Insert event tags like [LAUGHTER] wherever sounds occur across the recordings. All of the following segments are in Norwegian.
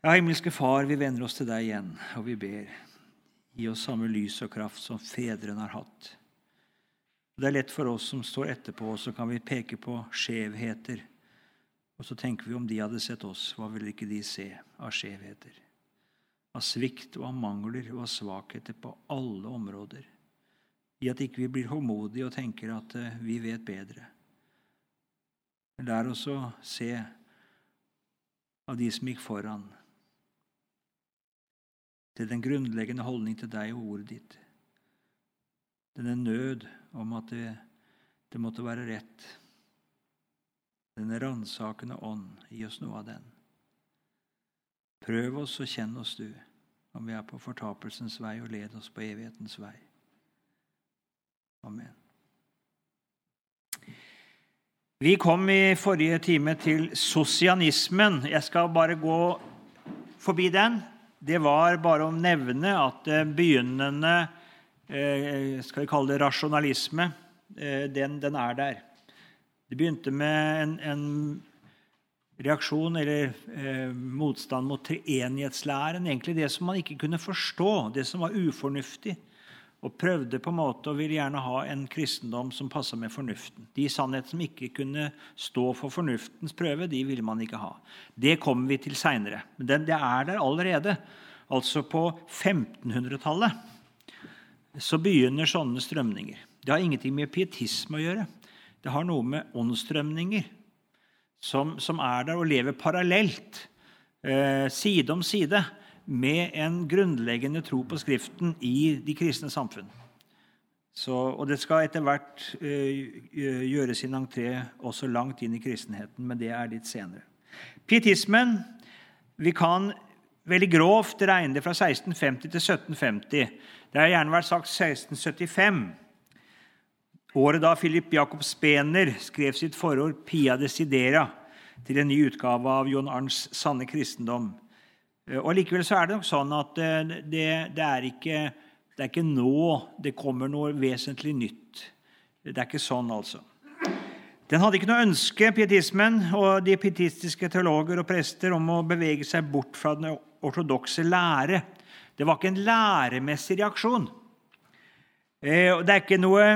Ja, himmelske Far, vi vender oss til deg igjen, og vi ber. Gi oss samme lys og kraft som fedrene har hatt. Det er lett for oss som står etterpå, så kan vi peke på skjevheter. Og så tenker vi om de hadde sett oss, hva ville ikke de se av skjevheter? Av svikt og av mangler og av svakheter på alle områder. I at ikke vi blir håndmodige og tenker at eh, vi vet bedre. Lær oss å se av de som gikk foran, til den grunnleggende holdning til deg og ordet ditt. Denne nød om at det, det måtte være rett. Denne ransakende ånd, gi oss noe av den. Prøv oss og kjenn oss, du, om vi er på fortapelsens vei, og led oss på evighetens vei. Amen. Vi kom i forrige time til sosianismen. Jeg skal bare gå forbi den det var bare å nevne at eh, begynnende eh, skal vi kalle det rasjonalisme, eh, den, den er der. Det begynte med en, en reaksjon eller eh, motstand mot treenighetslæren. Egentlig det som man ikke kunne forstå, det som var ufornuftig. Og prøvde på en måte og ville gjerne ha en kristendom som passa med fornuften. De sannheter som ikke kunne stå for fornuftens prøve, de ville man ikke ha. Det kommer vi til seinere. Men det er der allerede. Altså på 1500-tallet så begynner sånne strømninger. Det har ingenting med pietisme å gjøre. Det har noe med åndsstrømninger som, som er der og lever parallelt, eh, side om side med en grunnleggende tro på Skriften i de kristne samfunn. Så, og det skal etter hvert uh, gjøre sin entré også langt inn i kristenheten, men det er litt senere. Pietismen Vi kan veldig grovt regne det fra 1650 til 1750. Det har gjerne vært sagt 1675. Året da Philip Jakob Spener skrev sitt forord 'Pia Desidera' til en ny utgave av John Arns 'Sanne kristendom'. Eh, og Likevel så er det nok sånn at eh, det, det, er ikke, det, er ikke, nå det kommer noe vesentlig nytt. Det er ikke sånn, altså. Den hadde ikke noe ønske, pietismen og de pietistiske teologer og prester, om å bevege seg bort fra den ortodokse lære. Det var ikke en læremessig reaksjon. Eh, det er ikke noe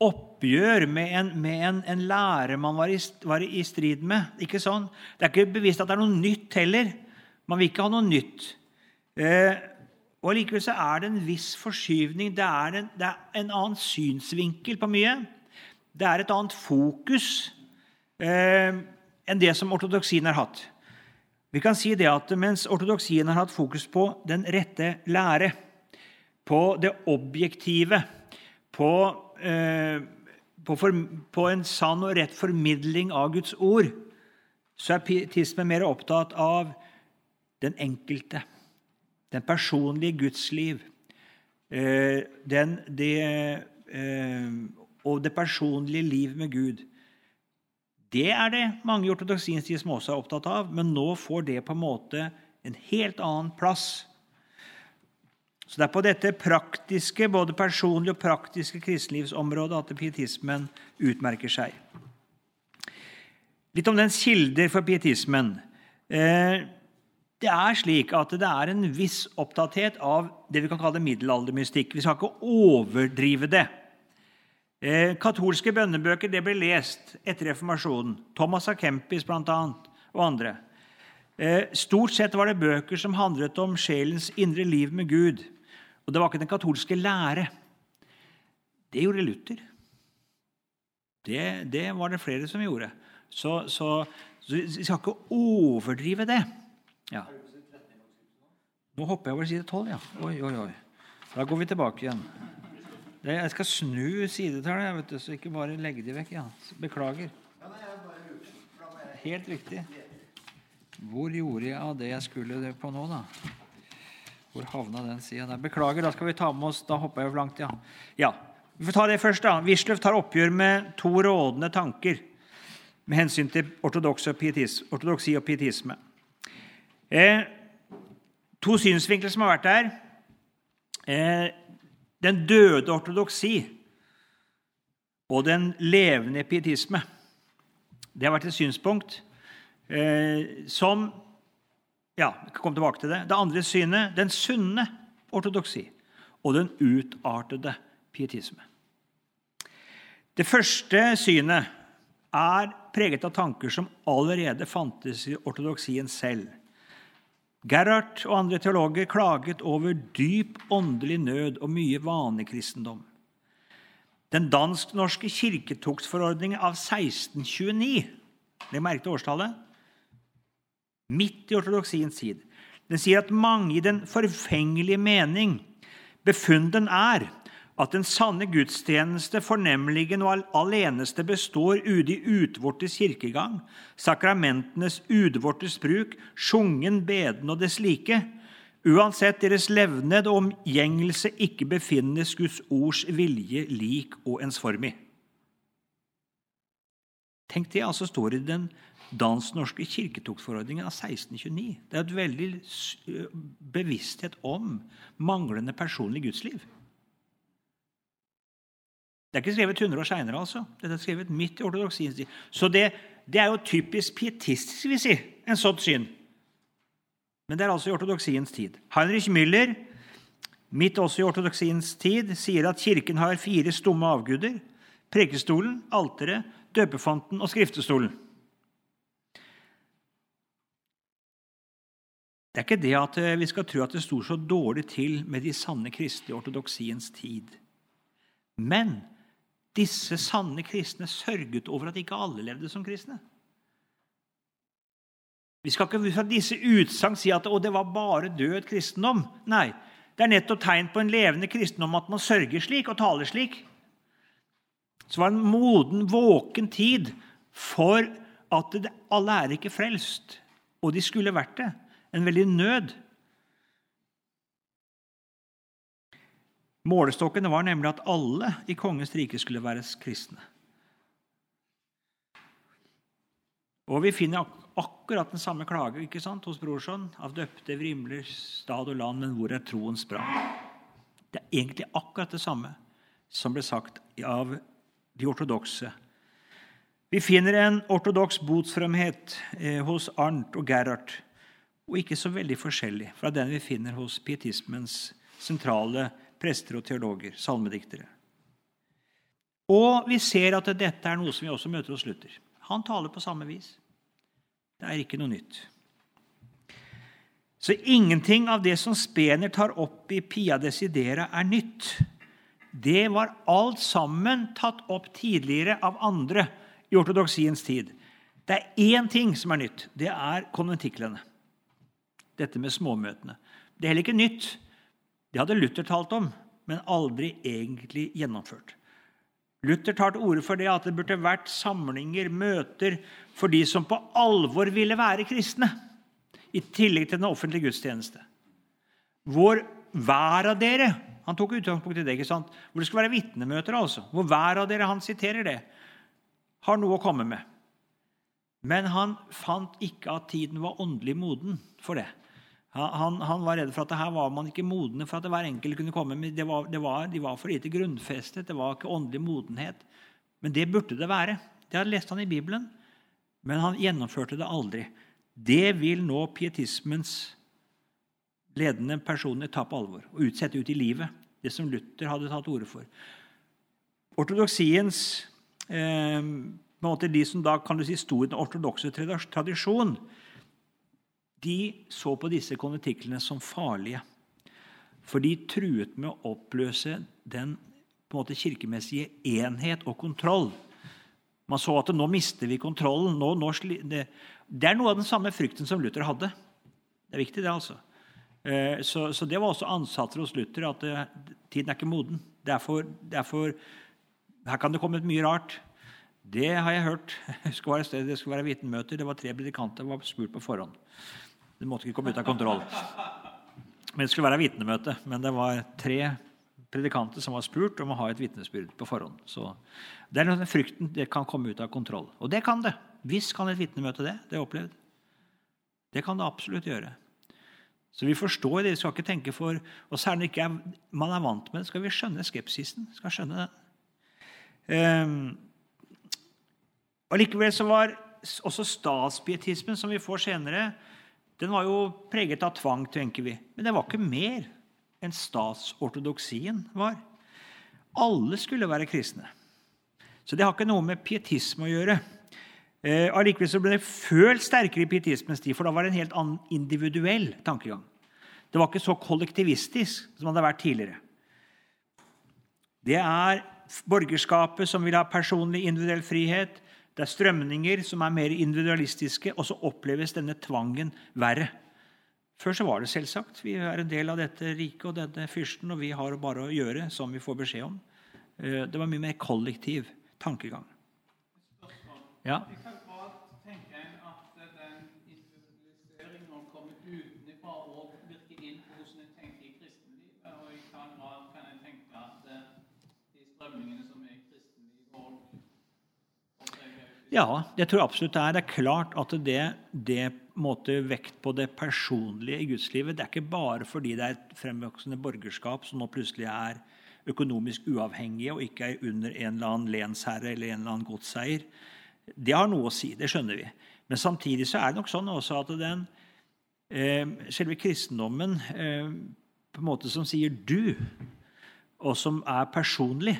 oppgjør med en, med en, en lære man var i, var i, strid med. Ikke sånn. Det er ikke bevisst at det er noe nytt heller. Man vil ikke ha noe nytt. Eh, og Likevel er det en viss forskyvning. Det er, en, det er en annen synsvinkel på mye. Det er et annet fokus eh, enn det som ortodoksien har hatt. Vi kan si det at Mens ortodoksien har hatt fokus på den rette lære, på det objektive, på, eh, på, for, på en sann og rett formidling av Guds ord, så er pietismen mer opptatt av den enkelte, den personlige gudsliv, liv den, det, eh, og det personlige liv med Gud. Det er det mange i ortodoksien som også er opptatt av, men nå får det på en måte en helt annen plass. Så Det er på dette praktiske, både personlige og praktiske kristenlivsområdet at pietismen utmerker seg. Litt om dens kilder for pietismen. Eh, det er slik at det er en viss opptatthet av det vi kan kalle middelaldermystikk. Vi skal ikke overdrive det. Eh, katolske bønnebøker det ble lest etter reformasjonen. Thomas A. Kempis bl.a. og andre. Eh, stort sett var det bøker som handlet om sjelens indre liv med Gud. Og det var ikke den katolske lære. Det gjorde Luther. Det, det var det flere som gjorde. Så, så, så vi skal ikke overdrive det. Ja. Nå hopper jeg over side 12, ja. Oi, oi, oi. Da går vi tilbake igjen. Jeg skal snu sidetallet, vet du, så ikke bare legge de vekk. ja. Beklager. Helt riktig. Hvor gjorde jeg av det jeg skulle på nå, da? Hvor havna den sida der? Beklager, da skal vi ta med oss Da hopper jeg over langt, ja. ja. Vi får ta det først, da. Wisløff tar oppgjør med to rådende tanker med hensyn til ortodoksi og pietisme. Eh, to synsvinkler som har vært der. Eh, den døde ortodoksi og den levende pietisme. Det har vært et synspunkt eh, som Ja, vi kan komme tilbake til det. Det andre synet, den sunne ortodoksi og den utartede pietisme. Det første synet er preget av tanker som allerede fantes i ortodoksien selv. Gerhard og andre teologer klaget over dyp åndelig nød og mye vanekristendom. Den dansk-norske kirketuktsforordningen av 1629 Legg merke til årstallet. Midt i ortodoksiens tid. Den sier at mange i den forfengelige mening befunden er at den sanne gudstjeneste fornemligen og aleneste består udi utvortes kirkegang, sakramentenes udvortes bruk, sjungen, beden og dess like, uansett deres levned og omgjengelse ikke befinnes Guds ords vilje lik og ensformig. Tenk det altså står i den dansk-norske kirketoktforordningen av 1629. Det er et veldig bevissthet om manglende personlig gudsliv. Det er ikke skrevet 100 år seinere, altså. Dette er skrevet midt i ortodoksiens tid. Så det, det, er jo typisk pietistisk, vil si, en sånt syn. Men det er altså i ortodoksiens tid. Heinrich Müller, midt også i ortodoksiens tid, sier at Kirken har fire stumme avguder. Prekestolen, alteret, døpefanten og skriftestolen. Det er ikke det at eh, vi skal tro at det sto så dårlig til med de sanne kristne i ortodoksiens tid. Men disse sanne kristne sørget over at ikke alle levde som kristne. Vi skal ikke fra disse utsagn si at det var bare død kristendom. Nei, det er nettopp tegn på en levende kristendom at man sørger slik og taler slik. Så var det en moden, våken tid for at alle er ikke frelst, og de skulle vært det. En veldig nød. Målestokken var nemlig at alle i kongens rike skulle være kristne. Og vi finner ak akkurat den samme klage ikke sant, hos Brorson. Av døpte vrimler stad og land, men hvor er troens brann? Det er egentlig akkurat det samme som ble sagt av de ortodokse. Vi finner en ortodoks botsfremhet eh, hos Arnt og Gerhard, og ikke så veldig forskjellig fra den vi finner hos pietismens sentrale prester og teologer, salmediktere. Og vi ser at dette er noe som vi også møter hos Luther. Han taler på samme vis. Det er ikke noe nytt. Så ingenting av det som Spener tar opp i Pia Desidera, er nytt. Det var alt sammen tatt opp tidligere av andre i ortodoksiens tid. Det er én ting som er nytt. Det er konventiklene. Dette med småmøtene. Det er heller ikke nytt. Det hadde Luther talt om, men aldri egentlig gjennomført. Luther tar til orde for det at det burde vært samlinger, møter, for de som på alvor ville være kristne, i tillegg til den offentlige gudstjeneste. Hvor hver av dere han tok utgangspunkt i det, ikke sant? hvor det skal være vitnemøter. altså, Hvor hver av dere han siterer det, har noe å komme med. Men han fant ikke at tiden var åndelig moden for det. Han, han, var redd for at her var man ikke modne for at hver enkelt kunne komme. Men det var, det var, de var for lite grunnfestet. Det var ikke åndelig modenhet. Men det burde det være. Det hadde lest han i Bibelen, men han gjennomførte det aldri. Det vil nå pietismens ledende personer ta på alvor og utsette ut i livet. Det som Luther hadde tatt orde for. Ortodoksiens eh, De som da kan du si, sto i den ortodokse tradisjon, de så på disse konventiklene som farlige. For de truet med å oppløse den måte, kirkemessige enhet og kontroll. Man så at nå mister vi kontrollen. Nå, nå, det, det, er noe av den samme frykten som Luther hadde. Det er viktig, det. altså. Eh, så, så det var også ansatser hos Luther at det, eh, tiden er ikke moden. Det er for, det er for, her kan det komme ut mye rart. Det har jeg hørt. [LAUGHS] Det skulle være, det skulle være vitnemøter. Det var tre predikanter som var spurt på forhånd. Det måtte ikke komme ut av kontroll. Men Det skulle være vitnemøte, men det var tre predikanter som var spurt om å ha et vitnesbyrd på forhånd. Så det er den frykten det kan komme ut av kontroll. Og det kan det. Hvis kan et vitnemøte det. Det er opplevd. Det kan det absolutt gjøre. Så vi forstår det. Vi skal ikke tenke for Og særlig ikke er, man er vant med det, skal vi skjønne skepsisen. skal skjønne det. Um, og Likevel så var også statspietismen, som vi får senere, Den var jo preget av tvang, tenker vi. Men det var ikke mer enn statsortodoksien var. Alle skulle være kristne. Så det har ikke noe med pietisme å gjøre. Eh, allikevel så ble det følt sterkere i pietismens tid, for da var det en helt annen individuell tankegang. Det var ikke så kollektivistisk som det hadde vært tidligere. Det er borgerskapet som vil ha personlig individuell frihet. Det er strømninger som er mer individualistiske, og så oppleves denne tvangen verre. Før så var det selvsagt. Vi er en del av dette riket og denne fyrsten, og vi har bare å gjøre som vi får beskjed om. Eh, det var mye mer kollektiv tankegang. Ja. tenker en at den individualiseringen har kommet utenfra og virker inn på hvordan en tenker i kristenlivet? Og i hva grad kan en tenke at de strømningene som er i kristenlivet, ja, jeg tror absolutt det er. Det er klart at det, det måte vekt på det personlige i gudslivet. Det er ikke bare fordi det er et fremvoksende borgerskap som nå plutselig er økonomisk uavhengige og ikke er under en eller annen lensherre eller en eller annen godseier. Det har noe å si, det skjønner vi. Men samtidig så er det nok sånn også at den, eh, selve kristendommen eh, på en måte som sier 'du', og som er personlig,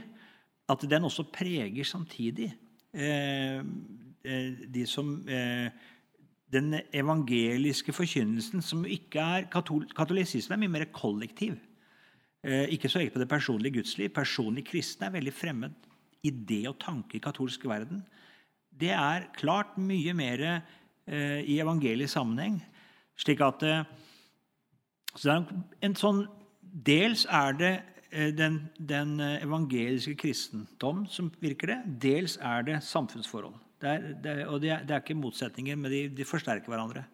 at den også preger samtidig de som eh, den evangeliske forkynnelsen, som ikke er katol Katolisisme er mye mer kollektiv. Eh, ikke så eget på det personlige gudsliv. Personlig kristne er veldig fremmed idé og tanke i katolsk verden. Det er klart mye mer eh, i evangelisk sammenheng. Slik at eh, så en sånn, Dels er det eh, den, den, evangeliske kristendom som virker det. Dels er det samfunnsforhold. Det er, det, og det er, det er, ikke motsetninger, men de, de forsterker hverandre.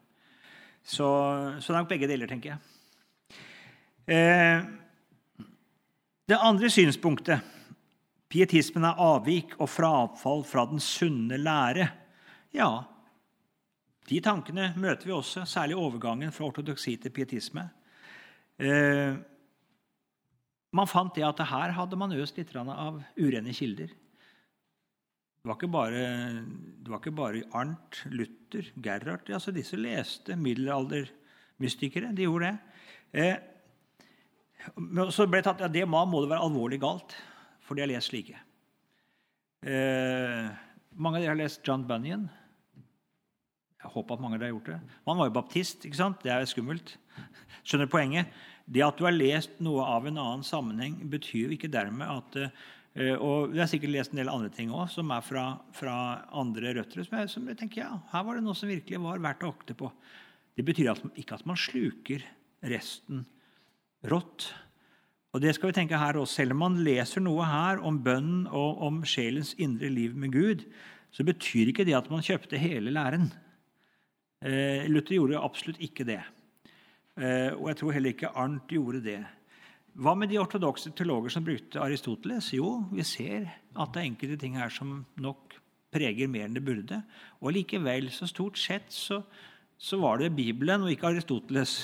Så, så, det er nok begge deler, tenker jeg. Eh, det andre synspunktet pietismen er avvik og frafall fra den sunne lære. Ja, de tankene møter vi også, særlig overgangen fra ortodoksi til pietisme. Eh, man fant det at her hadde man øst litt av urene kilder. Det var ikke bare, var ikke bare Arnt, Luther, Gerhard altså Disse leste middelaldermystikere. De gjorde det. Eh, så ble det tatt, ja, det må det være alvorlig galt, for de har lest slike. Eh, mange av dere har lest John Bunyan. Jeg håper at mange av dere har gjort det. Man var jo baptist. ikke sant? Det er skummelt. Skjønner poenget? Det at du har lest noe av en annen sammenheng, betyr jo ikke dermed at eh, Og du har sikkert lest en del andre ting òg som er fra, fra andre røtter. Som jeg, som jeg, tenker, ja, her var det noe som virkelig var verdt å akte på. Det betyr at, ikke at man sluker resten rått. Og det skal vi tenke her også. Selv om man leser noe her om bønnen og om sjelens indre liv med Gud, så betyr ikke det at man kjøpte hele læren. Eh, Luther gjorde absolutt ikke det. Eh, og jeg tror heller ikke Arnt gjorde det. Hva med de ortodokse teologer som brukte Aristoteles? Jo, vi ser at det er enkelte ting her som nok preger mer enn det burde. Og likevel, så stort sett, så, så var det Bibelen og ikke Aristoteles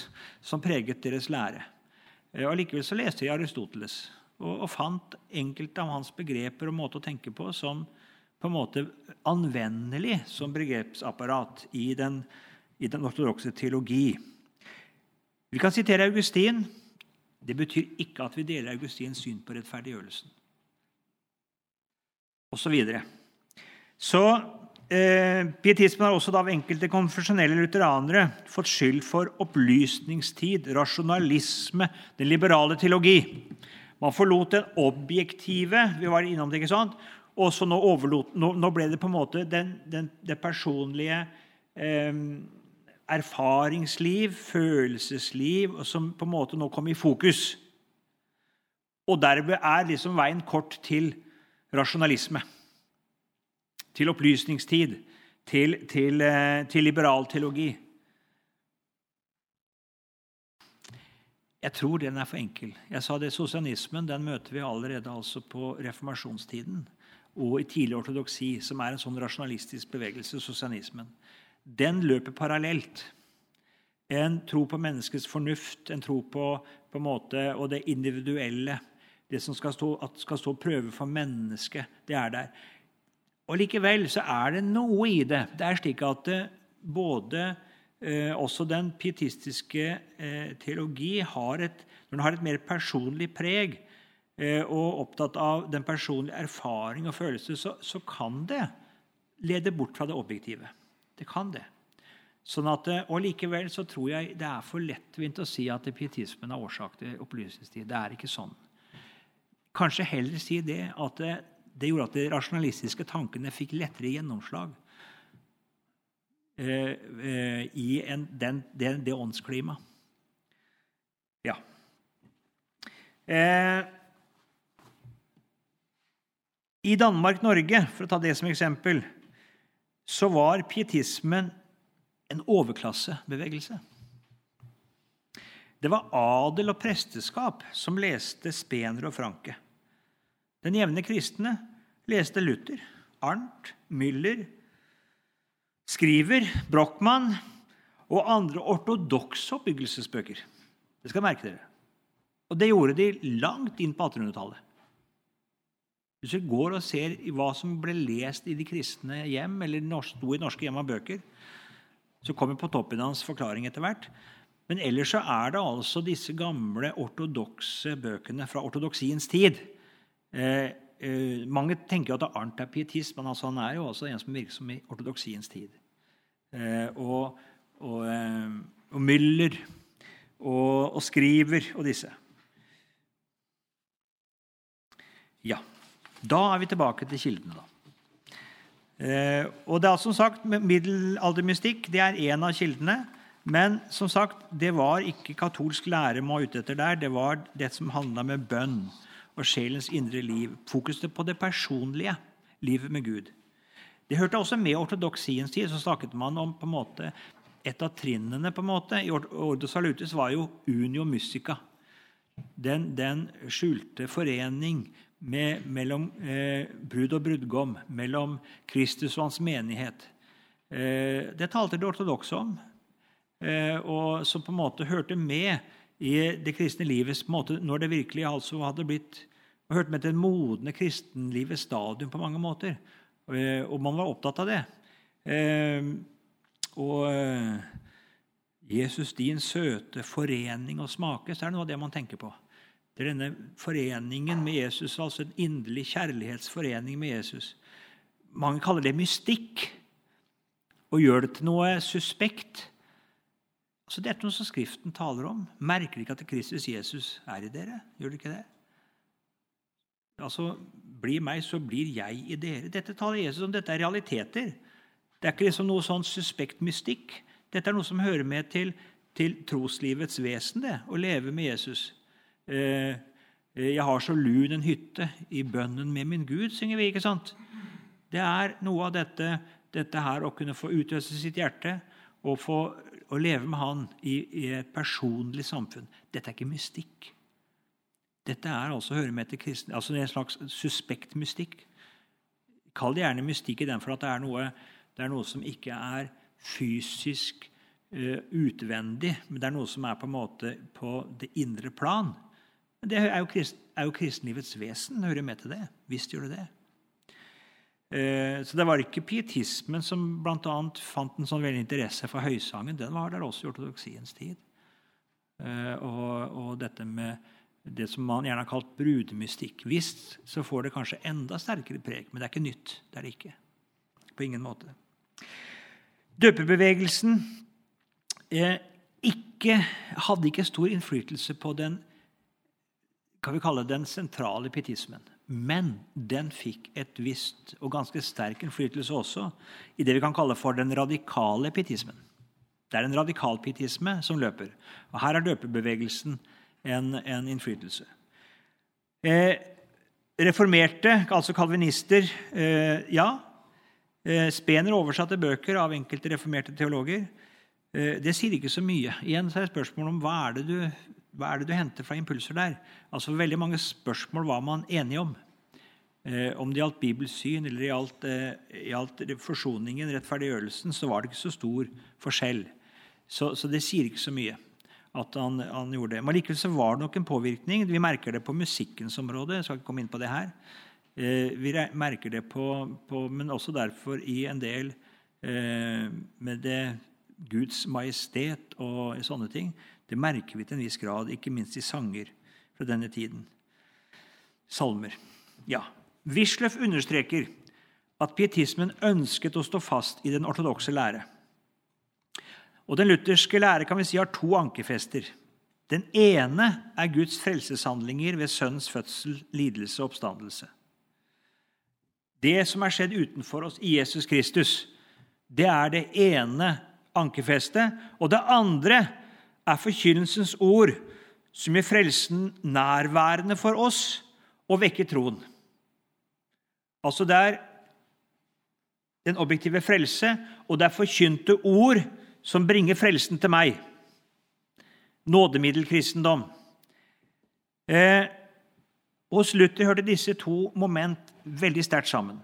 som preget deres lære. Eh, og Likevel så leste de Aristoteles og, og, fant enkelte av hans begreper og måte å tenke på som på en måte anvendelig som begrepsapparat i den, i den ortodokse teologi. Vi kan sitere Augustin. Det betyr ikke at vi deler Augustins syn på rettferdiggjørelsen. Og så videre. Så Eh, pietismen har også av enkelte konfesjonelle lutheranere fått skyld for opplysningstid, rasjonalisme, den liberale teologi. Man forlot den objektive vi var innom det, ikke sant? Og så nå, overlot, nå, nå, ble det på en måte den, den, det personlige eh, erfaringsliv, følelsesliv, som på en måte nå kom i fokus. Og derved er liksom veien kort til rasjonalisme til opplysningstid, til, til, eh, til liberal teologi. Jeg tror den er for enkel. Jeg sa det, Sosianismen den møter vi allerede altså på reformasjonstiden og i tidlig ortodoksi, som er en sånn rasjonalistisk bevegelse. sosianismen. Den løper parallelt. En tro på menneskets fornuft, en tro på, på en måte, og det individuelle. Det som skal stå, skal stå prøve for mennesket, det er der. Og Likevel så er det noe i det. Det er slik at det, både eh, også den pietistiske eh, teologi har et, når den har et mer personlig preg eh, og opptatt av den personlige erfaring og følelse, så, så, kan det lede bort fra det objektive. Det kan det. Sånn at, eh, og Likevel så tror jeg det er for lettvint å si at pietismen er årsak til opplysningstid. Det er ikke sånn. Kanskje heller si det at det, det gjorde at de rasjonalistiske tankene fikk lettere gjennomslag eh, eh, i en, den, det, det åndsklimaet. Ja. Eh, I Danmark-Norge, for å ta det som eksempel, så var pietismen en overklassebevegelse. Det var adel og presteskap som leste Spener og Franke. Den jevne kristne leste Luther, Arnt, Müller, Skriver, Brochmann og andre ortodokse oppbyggelsesbøker. Det skal merke dere. Og det gjorde de langt inn på 1800-tallet. Hvis du går og ser hva som ble lest i de kristne hjem, eller sto i norske hjem av bøker, så kommer på toppen hans forklaring etter hvert. Men ellers så er det altså disse gamle ortodokse bøkene fra ortodoksiens tid. Eh, eh, mange tenker jo at Arnt er pietist, men altså han er jo også en som virker som i ortodoksiens tid. Eh, og, og, eh, og Müller og, og Skriver og disse. Ja. Da er vi tilbake til kildene. da. Eh, og det er som sagt, Middelaldermystikk det er én av kildene. Men som sagt, det var ikke katolsk lære man var ute etter der. Det var det som handla med bønn og sjelens indre liv. Fokuset på det personlige livet med Gud. Det hørte også med ortodoksiens tid. Så snakket man om på en måte, Et av trinnene på en måte, i Ordo Salutis var jo unio musica. Den, den skjulte forening med, mellom eh, brud og brudgom, mellom Kristus og hans menighet. Eh, det talte det ortodokse om, eh, og som på en måte hørte med i det kristne livets måte, når det virkelig altså hadde blitt og hørte med til det modne kristenlivets stadium på mange måter. Eh, og man var opptatt av det. Eh, og eh, Jesus, din søte forening og smake, så er det noe av det man tenker på. Det er denne foreningen med Jesus, altså en inderlig kjærlighetsforening med Jesus. Mange kaller det mystikk og gjør det til noe suspekt. Så Det er noe som Skriften taler om. Merker dere ikke at Kristus Jesus er i dere? Gjør dere ikke det? Altså, Bli meg, så blir jeg i dere. Dette taler Jesus om. Dette er realiteter. Det er ikke liksom noe sånn suspekt mystikk. Dette er noe som hører med til, til troslivets vesen, det, å leve med Jesus. Eh, jeg har så lun en hytte i bønnen med min Gud, synger vi. ikke sant? Det er noe av dette, dette her å kunne få utløse sitt hjerte og få å leve med Han i, i, et personlig samfunn. Dette er ikke mystikk. Dette er altså hører med til kristne, altså en slags suspekt mystikk. Kall det gjerne mystikk i den for at det er noe, det er noe som ikke er fysisk uh, utvendig, men det er noe som er på en måte på det indre plan. Men Det er jo, krist, er jo kristenlivets vesen. Hører med til det. Visst gjør det det. Eh, så det var ikke pietismen som bl.a. fant en sånn veldig interesse for høysangen. Den var der også i ortodoksiens tid. Eh, og, og, dette med det som man gjerne har kalt brudemystikk. Visst så får det kanskje enda sterkere preg, men det er ikke nytt. Det er det ikke. På ingen måte. Døpebevegelsen eh, ikke, hadde ikke stor innflytelse på den kan vi kalle den sentrale pietismen. Men den fikk et visst og ganske sterk innflytelse også i det vi kan kalle for den radikale pietismen. Det er en radikal pietisme som løper. Og Her er døpebevegelsen en, en innflytelse. Eh, reformerte, altså kalvinister, eh, ja. Eh, Spener oversatte bøker av enkelte reformerte teologer. Eh, det sier ikke så mye. Igjen så er spørsmålet spørsmål om hva er det du hva er det du henter fra impulser der? Altså Veldig mange spørsmål var man enige om. Eh, om det gjaldt bibelsyn eller gjaldt, eh, forsoningen, rettferdiggjørelsen, så var det ikke så stor forskjell. Så, så det sier ikke så mye at han, han gjorde det. Men likevel så var det nok en påvirkning. Vi merker det på musikkens område. Jeg skal ikke komme inn på det her. Eh, vi merker det på, på, Men også derfor i en del eh, med det Guds majestet og sånne ting, det merker vi til en viss grad, ikke minst i sanger fra denne tiden. Salmer. Ja. Wisløff understreker at pietismen ønsket å stå fast i den ortodokse lære. Og Den lutherske lære kan vi si har to ankerfester. Den ene er Guds frelseshandlinger ved Sønns fødsel, lidelse og oppstandelse. Det som er skjedd utenfor oss i Jesus Kristus, det er det ene ankerfestet. Og det andre er forkynnelsens ord, som gjør frelsen nærværende for oss og vekker troen. Altså det er den objektive frelse, og det er forkynte ord som bringer frelsen til meg. Nådemiddelkristendom. Eh, hos Luther hørte disse to moment veldig sterkt sammen.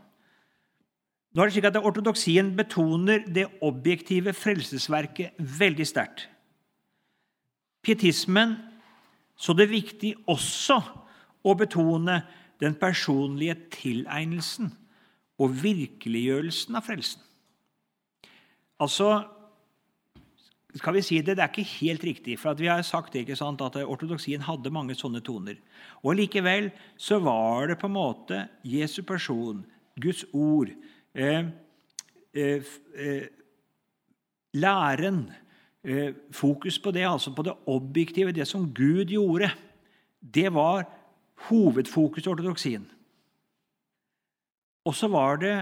Nå er det slik at Ortodoksien betoner det objektive frelsesverket veldig sterkt. Pietismen så det er viktig også å betone den personlige tilegnelsen og virkeliggjørelsen av frelsen. Altså skal vi si det, det er ikke helt riktig, for vi har sagt det, ikke sant, at ortodoksien hadde mange sånne toner. Og Likevel så var det på en måte Jesu person, Guds ord, eh, eh, eh, læren Fokus på det, altså på det objektive, det som Gud gjorde. Det var hovedfokus i ortodoksien. Og så var det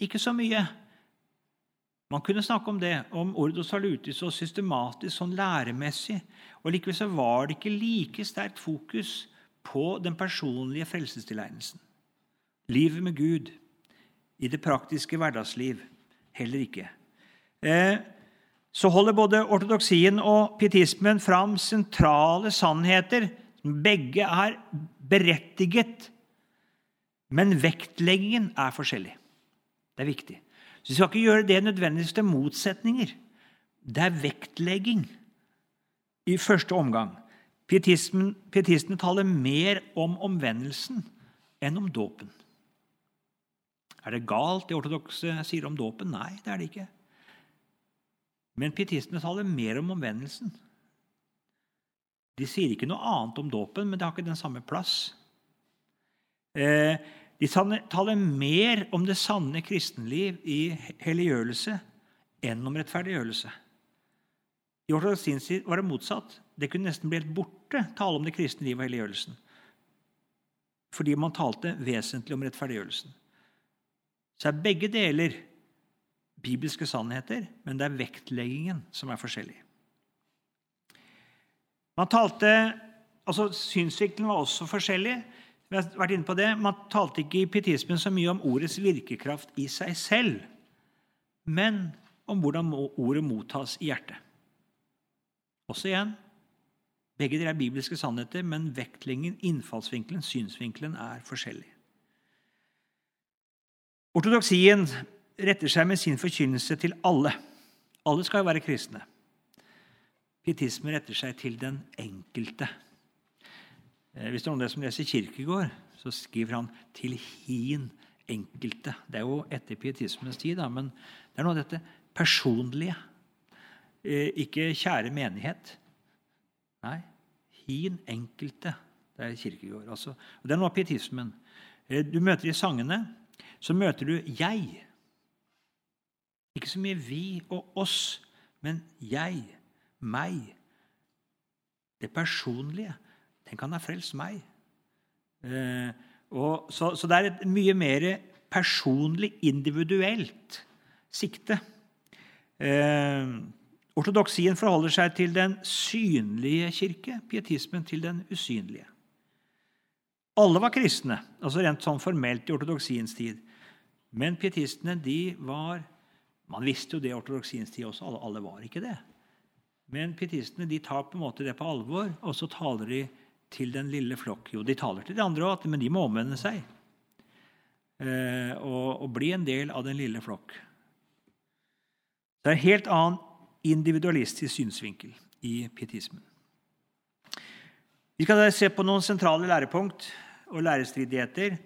ikke så mye. Man kunne snakke om det, om ordo salutis og systematisk, sånn læremessig. Og Likevel så var det ikke like sterkt fokus på den personlige frelsestilegnelsen. Livet med Gud i det praktiske hverdagsliv heller ikke. Eh, så holder både ortodoksien og pietismen fram sentrale sannheter begge er berettiget, men vektleggingen er forskjellig. Det er viktig. Så Vi skal ikke gjøre det nødvendigvis til motsetninger. Det er vektlegging i første omgang. Pietistene taler mer om omvendelsen enn om dåpen. Er det galt det ortodokse sier om dåpen? Nei, det er det ikke. Men pietistene taler mer om omvendelsen. De sier ikke noe annet om dåpen, men det har ikke den samme plass. Eh, de taler mer om det sanne kristenliv i helliggjørelse enn om rettferdiggjørelse. I ortodoksien var det motsatt. Det kunne nesten bli helt borte tale om det kristne livet og helliggjørelsen. Fordi man talte vesentlig om rettferdiggjørelsen så er begge deler bibelske sannheter, men det er vektleggingen som er forskjellig. Man talte, altså Synsvinkelen var også forskjellig. Vi har vært inne på det. Man talte ikke i pietismen så mye om ordets virkekraft i seg selv, men om hvordan ordet mottas i hjertet. Også igjen begge dere er bibelske sannheter, men vektlingen, innfallsvinkelen, synsvinkelen er forskjellig. Ortodoksien retter seg med sin forkynnelse til alle. Alle skal jo være kristne. Pietismen retter seg til den enkelte. Eh, hvis det er noen som leser Kirkegård, så skriver han 'til hin enkelte'. Det er jo etter pietismens tid, da, men det er noe av dette personlige. Eh, ikke 'kjære menighet'. Nei, hin enkelte. Det er Kirkegård. Altså. Det er noe av pietismen. Eh, du møter i sangene så møter du jeg. Ikke så mye vi og oss, men jeg, meg. Det personlige. Den kan ha frelst meg. Eh, og, så, så, det er et mye mer personlig, individuelt sikte. Eh, ortodoksien forholder seg til den synlige kirke, pietismen til den usynlige. Alle var kristne, altså rent sånn formelt i ortodoksiens tid. Men pietistene de var Man visste jo det i ortodoksiens tid også. Alle, alle, var ikke det. Men pietistene de tar på en måte det på alvor, og så taler de til den lille flokk. Jo, de taler til de andre òg, men de må omvende seg eh, og, og, bli en del av den lille flokk. Det er en helt annen individualistisk synsvinkel i pietismen. Vi skal se på noen sentrale lærepunkt og lærestridigheter.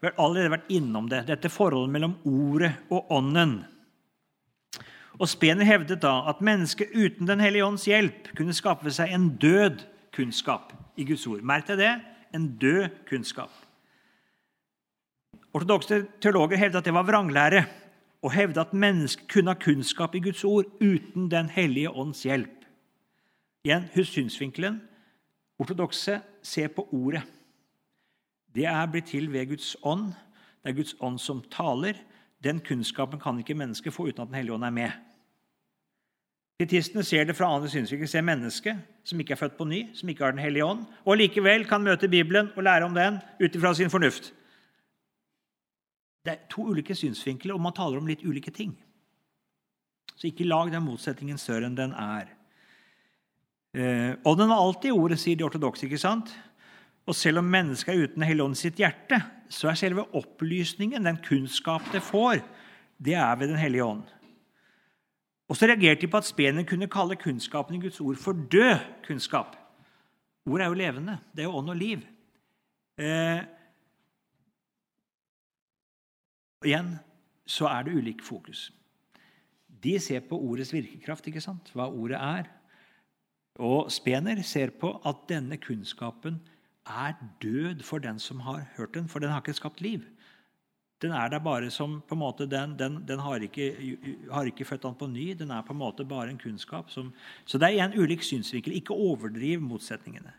Vi har allerede vært innom det, dette forholdet mellom ordet og ånden. Og Spener hevdet da at mennesket uten Den hellige ånds hjelp kunne skaffe seg en død kunnskap i Guds ord. Merk deg det en død kunnskap. Ortodokse teologer hevdet at det var vranglære, og hevdet at mennesket kunne ha kunnskap i Guds ord uten Den hellige ånds hjelp. Igjen, husk synsvinkelen. Ortodokse ser på ordet. Det er blitt til ved Guds ånd. Det er Guds ånd som taler. Den kunnskapen kan ikke mennesket få uten at Den hellige ånd er med. Pietistene ser det fra andre synsvinkel, ser mennesket som ikke er født på ny, som ikke har Den hellige ånd, og likevel kan møte Bibelen og lære om den ut ifra sin fornuft. Det er to ulike synsvinkler, og man taler om litt ulike ting. Så ikke lag den motsetningen større enn den er. Eh, ånden var alltid ordet, sier de ortodokse. ikke sant? Og selv om mennesket er uten Helligånden sitt hjerte, så er selve opplysningen, den kunnskap det får, det er ved Den hellige ånd. Og så reagerte de på at Spener kunne kalle kunnskapen i Guds ord for død kunnskap. Ord er jo levende. Det er jo ånd og liv. Eh, igjen så er det ulik fokus. De ser på ordets virkekraft, ikke sant? hva ordet er. Og Spener ser på at denne kunnskapen er død for den som har hørt den, for den har ikke skapt liv. Den er der bare som på en måte, Den, den, den har, ikke, har, ikke, født den på ny. Den er på en måte bare en kunnskap. Som, så det er igjen ulik synsvinkel. Ikke overdriv motsetningene.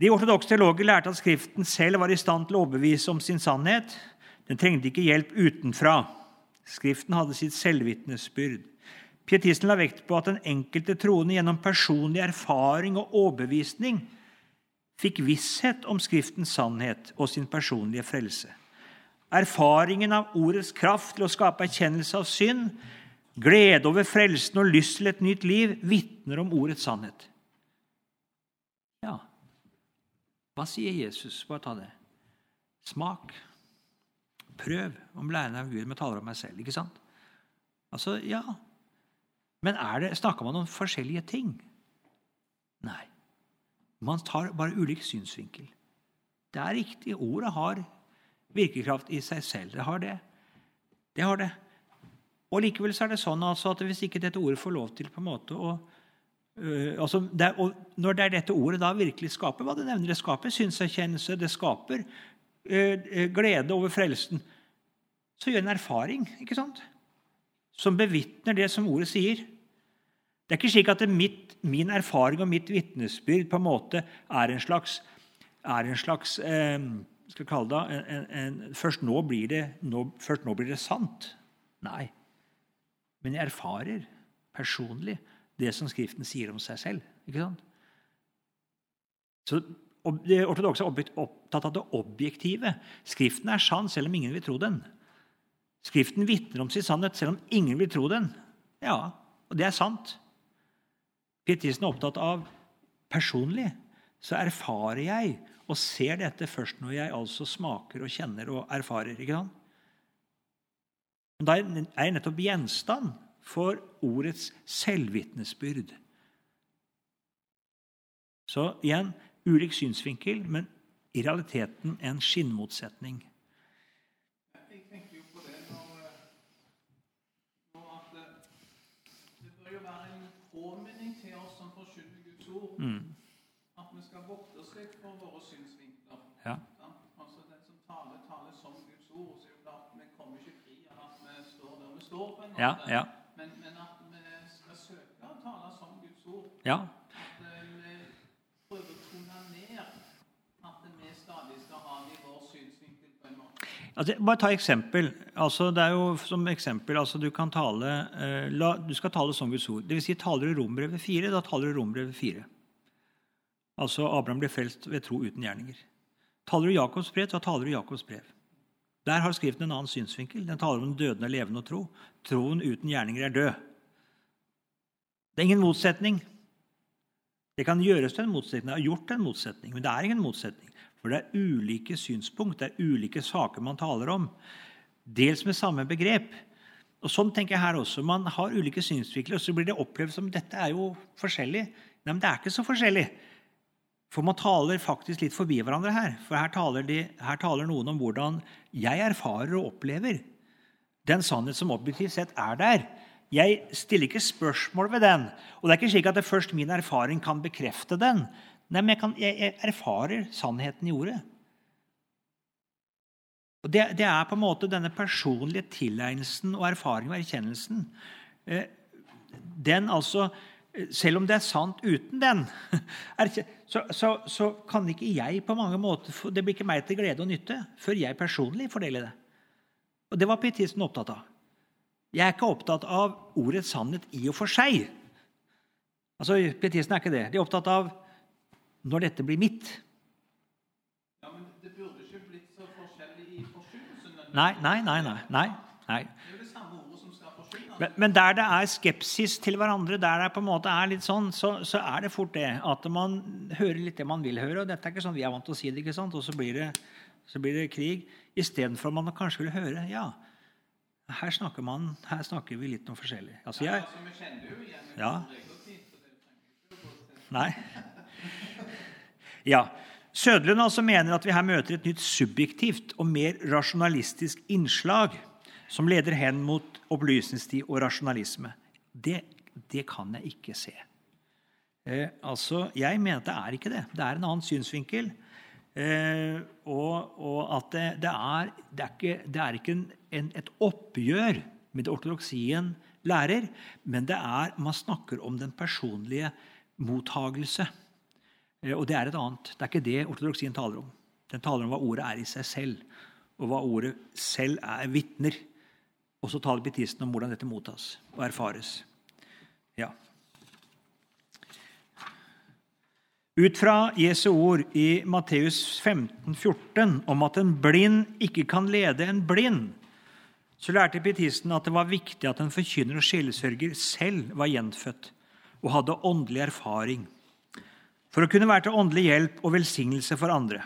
De ortodokse teologer lærte at Skriften selv var i stand til å overbevise om sin sannhet. Den trengte ikke hjelp utenfra. Skriften hadde sitt selvvitnesbyrd. Pietisten la vekt på at den enkelte troende gjennom personlig erfaring og overbevisning fikk visshet om Skriftens sannhet og sin personlige frelse. Erfaringen av ordets kraft til å skape erkjennelse av synd, glede over frelsen og lyst til et nytt liv vitner om ordets sannhet. Ja, hva sier Jesus? Bare ta det. Smak. Prøv om læren av Gud med taler om meg selv. Ikke sant? Altså, ja. Men er det, snakker man om forskjellige ting? Nei. Man tar bare ulik synsvinkel. Det er riktig. Ordet har virkekraft i seg selv. Det har det. Det har det. Og Likevel så er det sånn altså at hvis ikke dette ordet får lov til på en måte å øh, altså det og Når det er dette ordet da virkelig skaper hva det nevner, det skaper synserkjennelse, det skaper øh, glede over frelsen, så gjør en erfaring ikke sant? som bevitner det som ordet sier. Det er ikke slik at mitt, min erfaring og mitt vitnesbyrd på en måte er en slags, er en slags eh, skal kalle det, en, en, først, nå blir det, nå, først nå blir det sant. Nei. Men jeg erfarer personlig det som Skriften sier om seg selv. Ikke sant? Så Det ortodokse er opptatt av det objektive. Skriften er sann selv om ingen vil tro den. Skriften vitner om sin sannhet selv om ingen vil tro den. Ja, og det er sant. Pietisten er opptatt av personlig. Så erfarer jeg og ser dette først når jeg altså smaker og kjenner og erfarer. ikke sant? Men da er jeg nettopp gjenstand for ordets selvvitnesbyrd. Så igjen ulik synsvinkel, men i realiteten en skinnmotsetning. At vi skal vokte oss litt for våre synsvinkler. Ja. Altså Den som taler, taler som Guds ord. Så er det klart, Vi kommer ikke fri av at vi står der vi står. på en måte. Ja, ja. Men, men, at vi skal søke å tale som Guds ord. Ja. At uh, vi prøver å tone ned at vi stadig skal ha det i vår synsvinkel. på en måte. Altså, bare ta eksempel. Altså, det er jo som eksempel, altså, du, kan tale, eh, la, du skal tale som Guds ord. Det vil si, taler du Rombrevet 4, da taler du Rombrevet 4. Altså Abraham ble frelst ved tro uten gjerninger. Taler du Jakobs brev, så taler du Jakobs brev. Der har Skriften en annen synsvinkel. Den taler om den dødende, levende og tro. Troen uten gjerninger er død. Det er ingen motsetning. Det kan gjøres til en motsetning. Det har gjort en motsetning, men det er ingen motsetning. For det er ulike synspunkt, det er ulike saker man taler om. Dels med samme begrep. Og Sånn tenker jeg her også. Man har ulike synsvinkler, og så blir det opplevd som dette er jo forskjellig. Nei, men det er ikke så forskjellig. For man taler faktisk litt forbi hverandre her. For her taler, de, her taler, noen om hvordan jeg erfarer og opplever den sannhet som objektivt sett er der. Jeg stiller ikke spørsmål ved den. Og det er ikke slik at det først min erfaring kan bekrefte den. Nei, men jeg, kan, jeg, jeg erfarer sannheten i ordet. Og det, det, er på en måte denne personlige tilegnelsen og erfaringen og erkjennelsen. Eh, den altså, Selv om det er sant uten den, [LAUGHS] så, så, så, kan ikke jeg på mange måter Det blir ikke meg til glede og nytte før jeg personlig fordeler det. Og Det var pietisten opptatt av. Jeg er ikke opptatt av ordets sannhet i og for seg. Altså, Pietisten er ikke det. De er opptatt av når dette blir mitt. Ja, Men det burde ikke blitt så forskjellig i forkynnelsen? Nei, nei, nei. nei, nei, nei. Det er jo det samme ordet som skal forkynnes. Men, men, der det er skepsis til hverandre, der det på en måte er litt sånn, så, så, er det fort det at man hører litt det man vil høre. og Dette er ikke sånn vi er vant til å si det, ikke sant? og så blir det, så blir det krig. Istedenfor at man kanskje vil høre ja, her snakker, man, her snakker vi litt noe forskjellig. Altså, jeg, ja. Nei. [LAUGHS] Ja. Sødlund altså mener at vi her møter et nytt subjektivt og mer rasjonalistisk innslag som leder hen mot opplysningstid og rasjonalisme. Det, det kan jeg ikke se. Eh, altså, Jeg mener at det er ikke det. Det er en annen synsvinkel. Eh, og, og, at det, det, er, det, er, ikke, det er ikke en, en, et oppgjør med det ortodoksien lærer, men det er, man snakker om den personlige mottagelse. Eh, og det er et annet. Det er ikke det ortodoksien taler om. Den taler om hva ordet er i seg selv, og hva ordet selv er vitner. Og så taler pietisten om hvordan dette mottas og erfares. Ja. Ut fra Jesu ord i Matteus 15, 14 om at en blind ikke kan lede en blind, så lærte pietisten at det var viktig at en forkynner og sjelesørger selv var gjenfødt og hadde åndelig erfaring for å kunne være til åndelig hjelp og velsignelse for andre.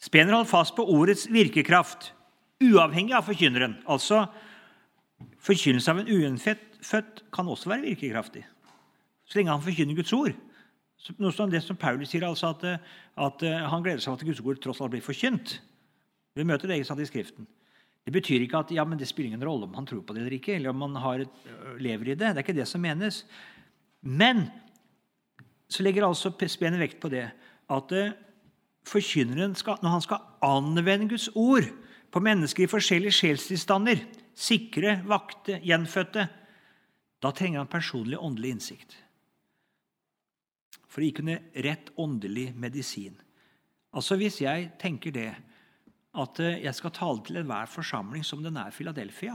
Spener holdt fast på ordets virkekraft, uavhengig av forkynneren. Altså, Forkynnelse av en ugjenfødt kan også være virkekraftig, så lenge han forkynner Guds ord. Noe som det som Paulus sier, altså at, at, han gleder seg over at Guds ord tross alt blir forkynt. Vi møter det i Skriften. Det betyr ikke at ja, men det spiller ingen rolle om han tror på det eller ikke, eller om han har, lever i det. Det er ikke det som menes. Men så legger altså Spener vekt på det at forkynneren, skal, når han skal anvende Guds ord på mennesker i forskjellige sjelstilstander, sikre, vakte, gjenfødte, da trenger han personlig åndelig innsikt for å gi kunne rett åndelig medisin. Altså Hvis jeg tenker det at eh, jeg skal tale til enhver forsamling som den er Philadelphia,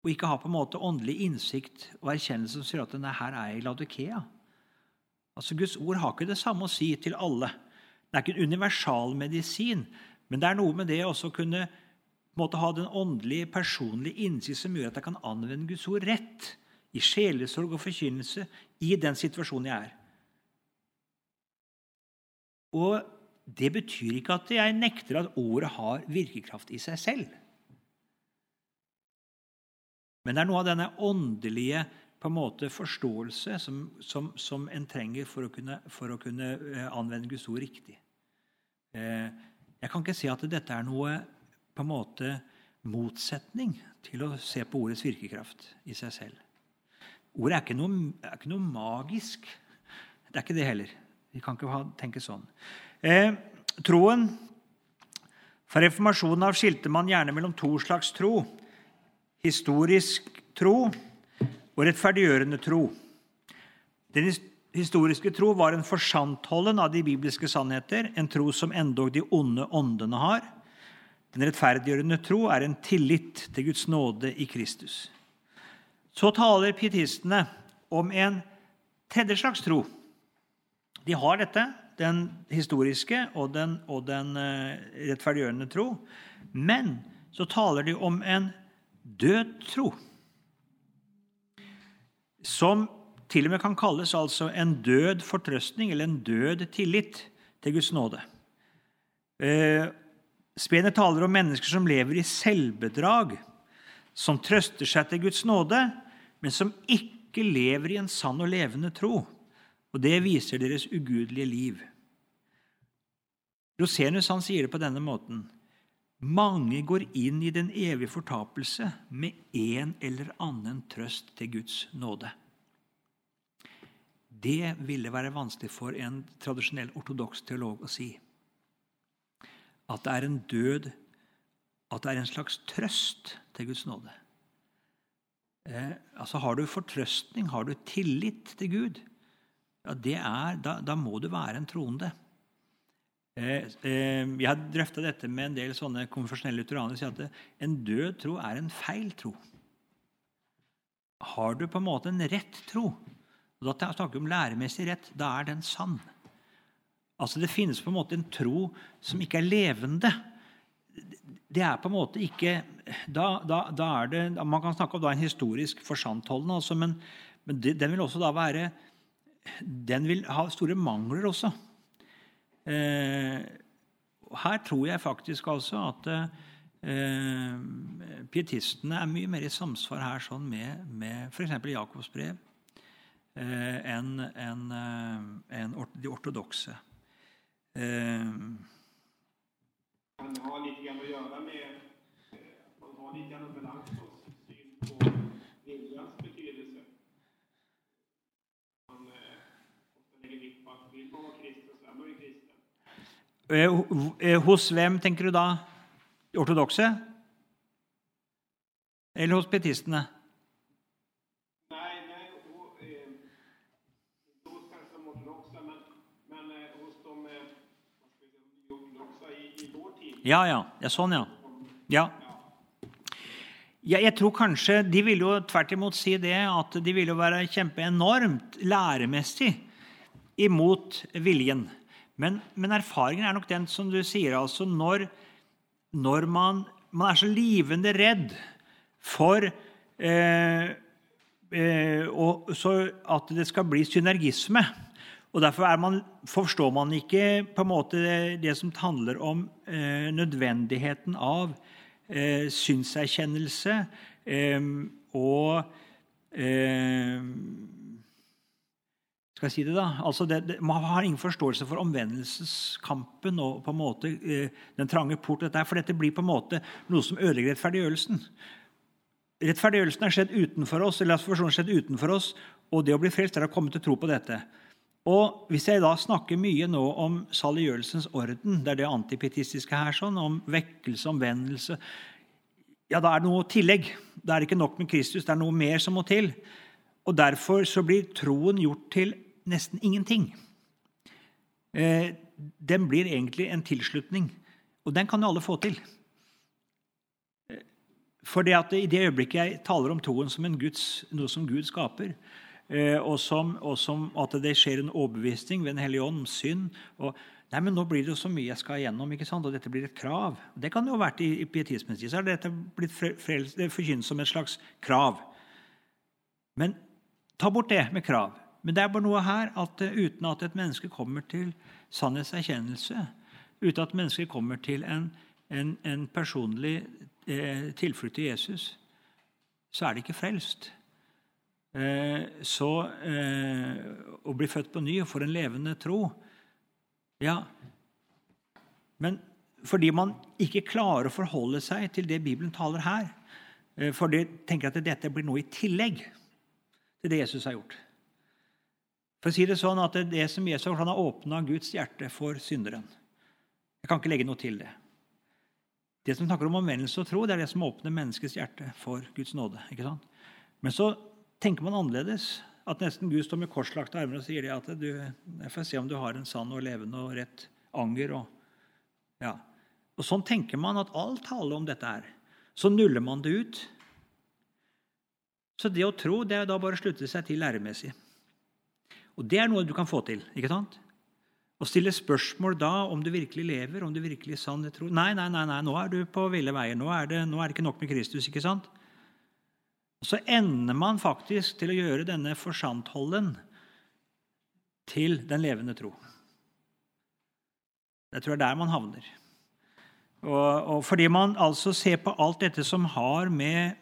og ikke ha på en måte åndelig innsikt og erkjennelse som sier at denne her er i Ladukea Altså Guds ord har ikke det samme å si til alle. Det er ikke en universal medisin, men det er noe med det å kunne måtte ha den åndelige, personlige innsikt som gjør at jeg kan anvende Guds ord rett i sjelesorg og forkynnelse i den situasjonen jeg er. Og det betyr ikke at jeg nekter at ordet har virkekraft i seg selv. Men det er noe av denne åndelige på en måte forståelse som, som, som en trenger for å kunne, for å kunne eh, anvende Guds ord riktig. Eh, jeg kan ikke si at dette er noe på en måte motsetning til å se på ordets virkekraft i seg selv. Ordet er ikke, noe, er ikke noe, magisk. Det er ikke det heller. Vi kan ikke tenke sånn. Eh, troen For reformasjonen av skilte man gjerne mellom to slags tro. Historisk tro og rettferdiggjørende tro. Den historiske tro var en forsantholden av de bibelske sannheter, en tro som endog de onde åndene har. Den rettferdiggjørende tro er en tillit til Guds nåde i Kristus. Så taler pietistene om en tredje slags tro. De har dette, den historiske og den, og den uh, rettferdiggjørende tro. Men så taler de om en død tro. Som til og med kan kalles altså en død fortrøstning eller en død tillit til Guds nåde. Spenet taler om mennesker som lever i selvbedrag, som trøster seg til Guds nåde, men som ikke lever i en sann og levende tro. Og det viser deres ugudelige liv. Rosenius han sier det på denne måten. Mange går inn i den evige fortapelse med en eller annen trøst til Guds nåde. Det ville være vanskelig for en tradisjonell ortodoks teolog å si. At det er en død At det er en slags trøst til Guds nåde. Eh, altså Har du fortrøstning, har du tillit til Gud, ja, er, da, da, må du være en troende. Eh, eh, jeg har drøfta dette med en del sånne konfesjonelle lutheranere. sier at en død tro er en feil tro. Har du på en måte en rett tro, og da snakker vi om læremessig rett, da er den sann. Altså Det finnes på en måte en tro som ikke er levende. Det er på en måte ikke da, da, da er det, Man kan snakke om en historisk forsantholdende, altså, men, men det, den vil også da være Den vil ha store mangler også. Eh, her tror jeg faktisk altså at eh, pietistene er mye mer i samsvar her sånn med, med f.eks. Jakobs brev enn en, en eh, de ortodokse. Man har litt å gjøre med Man har litt grann Melanchthons syn på viljans betydelse. Man ofte legger vikt på at vil man være kristen, så er man jo kristen. Hos hvem tenker du da? Ortodokse? Eller hos pietistene? Ja, ja. ja sånn, ja. ja. Ja, jeg tror kanskje De vil jo tvert imot si det at de vil jo være kjempeenormt læremessig imot viljen. Men, men, erfaringen er nok den som du sier, altså når, når man, man, er så livende redd for eh, eh, og, at det skal bli synergisme og Derfor man, forstår man ikke på en måte det som handler om eh, nødvendigheten av eh, synserkjennelse eh, og eh, skal jeg si det da? Altså det, det, Man har ingen forståelse for omvendelseskampen og på en måte eh, den trange port. Dette, for dette blir på en måte noe som ødelegger rettferdiggjørelsen. Rettferdiggjørelsen er skjedd utenfor oss, eller har skjedd utenfor oss, og det å bli frelst er å komme til tro på dette. Og Hvis jeg da snakker mye nå om saliggjørelsens orden, det er det antipetistiske her, sånn, om vekkelse, omvendelse Ja, da er det noe tillegg. Det er ikke nok med Kristus, det er noe mer som må til. Og Derfor så blir troen gjort til nesten ingenting. Eh, den blir egentlig en tilslutning, og den kan jo alle få til. Eh, for det i det øyeblikket jeg taler om troen som Guds, noe som Gud skaper, og som, og som, at det skjer en overbevisning ved Den hellige ånd om synd. og Nei, men Nå blir det jo så mye jeg skal igjennom, ikke sant? og dette blir et krav. Det kan jo ha vært i, i pietismens tid. Så er dette blitt forkynt som et slags krav. Men ta bort det med krav. Men det er bare noe her at uh, uten at et menneske kommer til sannhetserkjennelse, uten at mennesket kommer til en, en, en personlig eh, tilflukt til Jesus, så er det ikke frelst. Eh, så eh, å bli født på ny og få en levende tro Ja, men fordi man ikke klarer å forholde seg til det Bibelen taler her, eh, for de tenker at dette blir noe i tillegg til det Jesus har gjort. For å si Det sånn at det er det som Jesus har har åpna Guds hjerte for synderen. Jeg kan ikke legge noe til det. Det som snakker om omvendelse og tro, det er det som åpner menneskets hjerte for Guds nåde. ikke sant? Men så tenker man annerledes. At nesten Gud står med korslagte armer og sier at du, jeg får se om du har en sann og levende og rett anger. Og, ja. og Sånn tenker man at all tale om dette er. Så nuller man det ut. Så det å tro det er da bare å slutte seg til læremessig. Og det er noe du kan få til. ikke sant? Å stille spørsmål da om du virkelig lever, om du virkelig er sann tro. Nei, nei, nei, nei, nå er du på ville veier. Nå er, det, nå er det ikke nok med Kristus. ikke sant? Så ender man faktisk til å gjøre denne forsantholden til den levende tro. Jeg tror det er der man havner. Og, og fordi man altså ser på alt dette som har med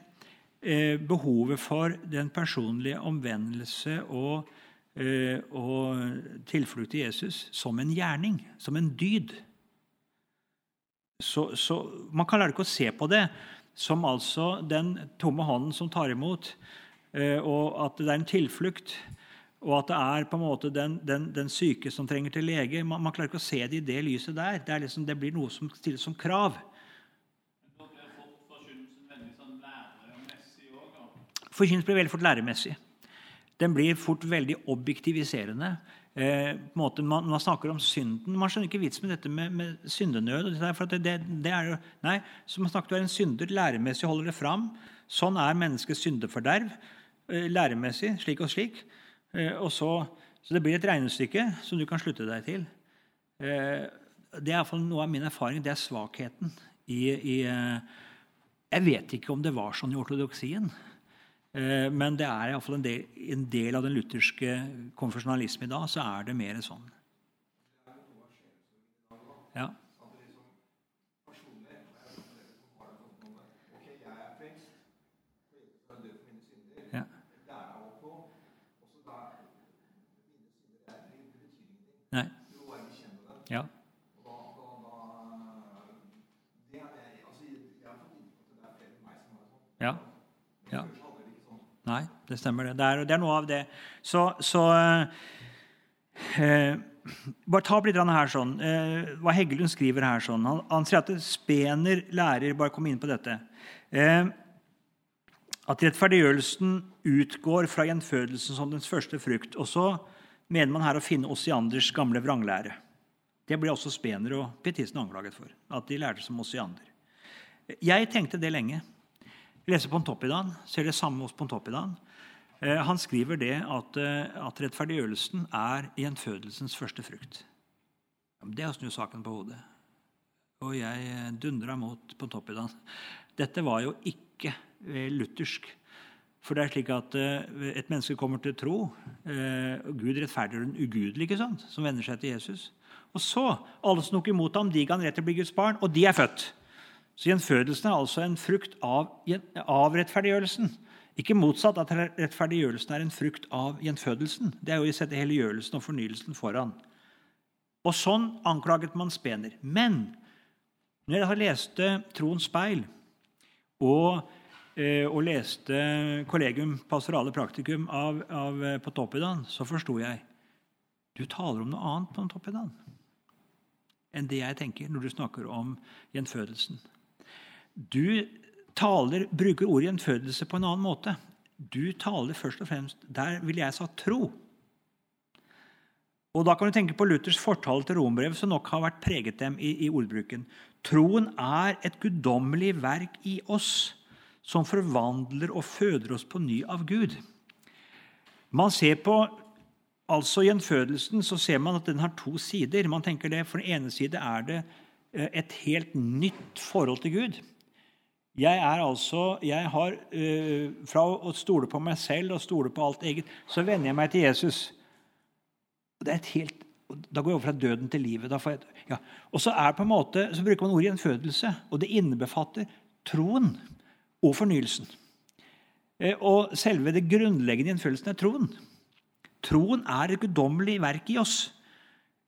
eh, behovet for den personlige omvendelse og, eh, og tilflukt til Jesus som en gjerning, som en dyd, så, så Man kan lære ikke å se på det som altså den tomme hånden som tar imot, eh, og at det er en tilflukt. Og at det er på en måte den, den, den syke som trenger til lege. Man, man, klarer ikke å se det i det lyset der. Det, liksom, det blir noe som stilles som krav. Forkynnelse blir veldig fort læremessig. Den blir fort veldig objektiviserende. Eh, måte, man, man, snakker om synden. Man skjønner ikke vitsen med dette med, med syndenød. det, for det, det, er jo, nei, så man snakker Du er en synder. Læremessig holder det fram. Sånn er menneskets syndeforderv. Eh, læremessig slik og slik. Eh, og så, så det blir et regnestykke som du kan slutte deg til. Eh, det er iallfall noe av min erfaring. Det er svakheten i, i eh, Jeg vet ikke om det var sånn i ortodoksien. Men det er iallfall en, del, en del av den lutherske konfesjonalismen i dag. Så er det mer sånn. Ja. Nei. Ja. Ja. ja. Nei, det stemmer, det. Det er, det er noe av det. Så, så eh, Bare ta opp litt her sånn, eh, hva Heggelund skriver her. sånn. Han, han sier at Spener lærer Bare kom inn på dette. Eh, at rettferdiggjørelsen utgår fra gjenfødelsen som dens første frukt. Og så mener man her å finne Ossianders gamle vranglære. Det ble også Spener og pietistene anklaget for. at de lærte som Ossiander. Jeg tenkte det lenge. Jeg leser Pontoppidan, ser det samme hos Pontoppidan. Eh, han skriver det at, eh, at rettferdiggjørelsen er gjenfødelsens første frukt. Det er å saken på hodet. Og jeg eh, dundra mot på toppiddagen. Dette var jo ikke luthersk. For det er slik at et menneske kommer til tro. Gud rettferdiggjør den ugudelige, sant? som venner seg til Jesus. Og så, alle som tok imot ham, de ga han rett til å bli Guds barn, og de er født. Så gjenfødelsen er altså en frukt av, av rettferdiggjørelsen. Ikke motsatt at rettferdiggjørelsen er en frukt av gjenfødelsen. Det er jo å sette helliggjørelsen og fornyelsen foran. Og sånn anklaget man Spener. Men når jeg har lest Troens speil og Eh, og leste kollegium pastorale praktikum av, av på Toppidan, så forsto jeg du taler om noe annet på Toppidan enn det jeg tenker når du snakker om gjenfødelsen. Du taler, bruker ordet gjenfødelse på en annen måte. Du taler først og fremst Der ville jeg sagt tro. Og Da kan du tenke på Luthers fortale til rombrev, som nok har vært preget dem i, i ordbruken. Troen er et guddommelig verk i oss som forvandler og føder oss på ny av Gud. Man ser på altså gjenfødelsen så ser man at den har to sider. Man tenker det, For den ene side er det eh, et helt nytt forhold til Gud. Jeg er altså, jeg har, uh, Fra å stole på meg selv og stole på alt eget, så venner jeg meg til Jesus. Det er et helt, Da går jeg over fra døden til livet. Jeg, ja. Og så, er på en måte, så bruker man ordet gjenfødelse, og det innebefatter troen og fornyelsen. Eh, og selve det grunnleggende gjenfølelsen er troen. Troen er et guddommelig verk i oss.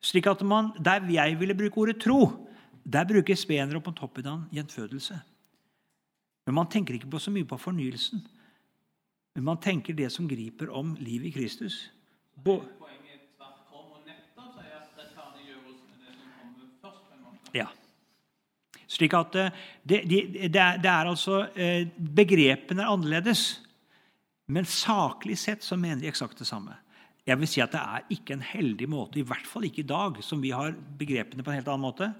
Slik at man, Der jeg ville bruke ordet tro, der bruker Spener og Pontoppidan gjenfødelse. Men man tenker ikke på så mye på fornyelsen. Men man tenker det som griper om livet i Kristus. Bo ja. Slik at eh, det, det, det, er, det, er, altså eh, Begrepene er annerledes, men saklig sett så mener de eksakt det samme. Jeg vil si at Det er ikke en heldig måte, i hvert fall ikke i dag, som vi har begrepene på en helt annen måte.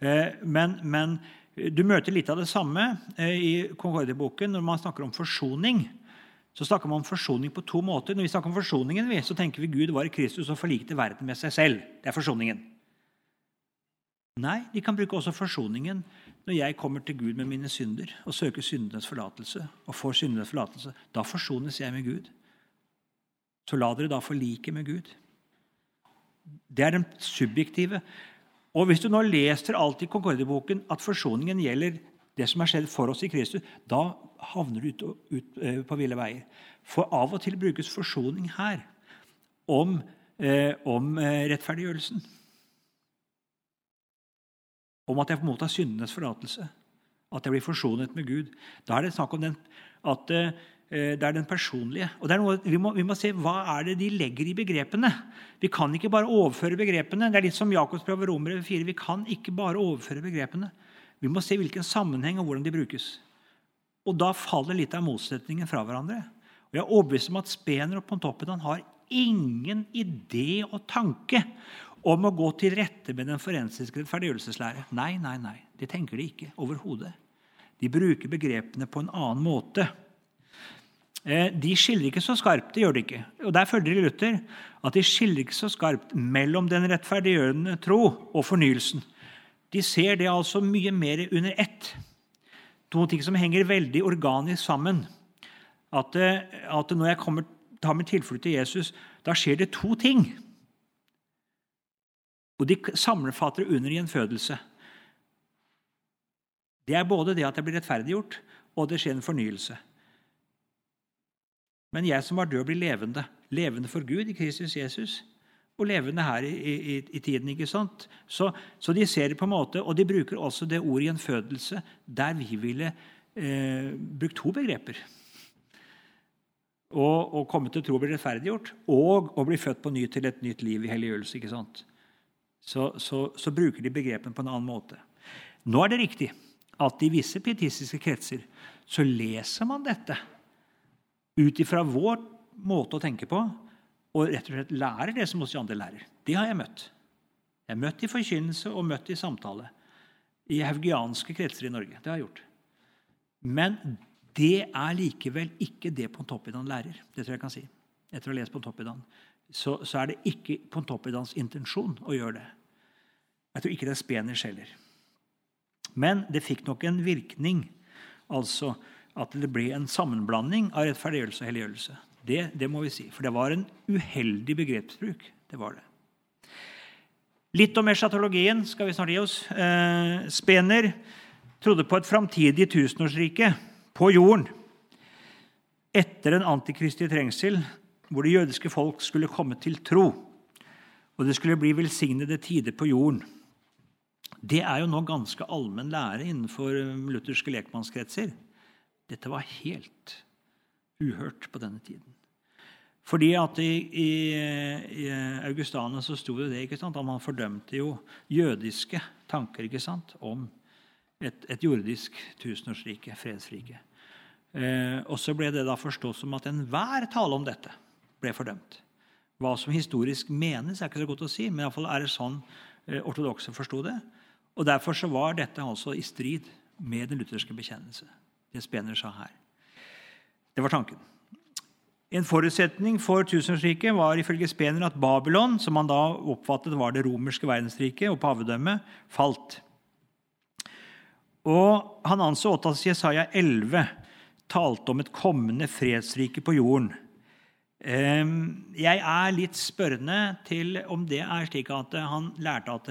Eh, men, men du møter litt av det samme i Concordia-boken når man snakker om forsoning. Så snakker man om forsoning på to måter. Når vi snakker om forsoningen, så tenker vi Gud var i Kristus og forlikte verden med seg selv. Det er forsoningen. Nei, de kan bruke også forsoningen når jeg kommer til Gud med mine synder og søker syndenes forlatelse. og får syndenes forlatelse. Da forsones jeg med Gud. Så la dere da forlike med Gud. Det er den subjektive. Og Hvis du nå leser alt i Concordia-boken at forsoningen gjelder det som har skjedd for oss i Kristus, da havner du ut, ut eh, på ville veier. For av og til brukes forsoning her om, eh, om eh, rettferdiggjørelsen. om at jeg får motta syndenes forlatelse. At jeg blir forsonet med Gud. Da er det snakk om den, at eh, det er den personlige. Og noe, vi, må, vi, må, se hva er det de legger i begrepene. Vi kan ikke bare overføre begrepene. Det er litt som Jakobs brev Romer Romere 4. Vi kan ikke bare overføre begrepene. Vi må se hvilken sammenheng og hvordan de brukes. Og da faller litt av motsetningen fra hverandre. Og Jeg er overbevist om at Spener og Pontoppidan har ingen idé og tanke om å gå til rette med den forensiske rettferdiggjørelseslære. Nei, nei, nei. Det tenker de ikke overhodet. De bruker begrepene på en annen måte. Eh, de skiller ikke så skarpt. det gjør de ikke. Og Der følger de Luther at de skiller ikke så skarpt mellom den rettferdiggjørende tro og fornyelsen. De ser det altså mye mer under ett. To ting som henger veldig organisk sammen. At, eh, at når jeg kommer, tar min tilflukt til Jesus, da skjer det to ting. Og de sammenfatter under gjenfødelse. Det er både det at jeg blir rettferdiggjort, og det skjer en fornyelse. Men jeg som var død, blir levende. Levende for Gud i Kristus Jesus. Og levende her i, i, i tiden. ikke sant? Så, så, de ser det på en måte, og de bruker også det ordet gjenfødelse der vi ville eh, brukt to begreper. Å komme til tro og bli rettferdiggjort, og å bli født på ny til et nytt liv i helliggjørelse. ikke sant? så, så, så, bruker de begrepene på en annen måte. Nå er det riktig at i visse pietistiske kretser så leser man dette ut ifra vår måte å tenke på, og rett og slett lærer det som de andre lærer. Det har jeg møtt. Jeg har møtt i forkynnelse og møtt i samtale i haugianske kretser i Norge. Det har jeg gjort. Men det er likevel ikke det Pontoppidan lærer. Det tror jeg kan si. Etter å ha lest Pontoppidan. Så, så er det ikke Pontoppidans intensjon å gjøre det. Jeg tror ikke det er Speners heller. Men det fikk nok en virkning, altså at det ble en sammenblanding av rettferdiggjørelse og helliggjørelse. Det, det, må vi si. For det var en uheldig begrepsbruk. Det var det. Litt om eschatologien skal vi snart gi oss. Eh, Spener trodde på et framtidig tusenårsrike på jorden etter en antikristig trengsel, hvor det jødiske folk skulle komme til tro, og det skulle bli velsignede tider på jorden. Det er jo nå ganske allmenn lære innenfor lutherske lekmannskretser. Dette var helt uhørt på denne tiden. Fordi at I, i, i Augustane så sto det det ikke sant? at man fordømte jo jødiske tanker ikke sant? om et, et jordisk tusenårsrike, fredsrike. Eh, og så ble det da forstått som at enhver tale om dette ble fordømt. Hva som historisk menes, er ikke så godt å si, men iallfall er det sånn eh, ortodokse forsto det. Og Derfor så var dette altså i strid med den lutherske bekjennelse. Det Spener sa her. Det var tanken. En forutsetning for tusenårsriket var ifølge Spener at Babylon, som man da oppfattet var det romerske verdensriket og pavedømmet, falt. Og Han anså at Jesaja 11 talte om et kommende fredsrike på jorden. Ehm, jeg er litt spørrende til om det er slik at han lærte at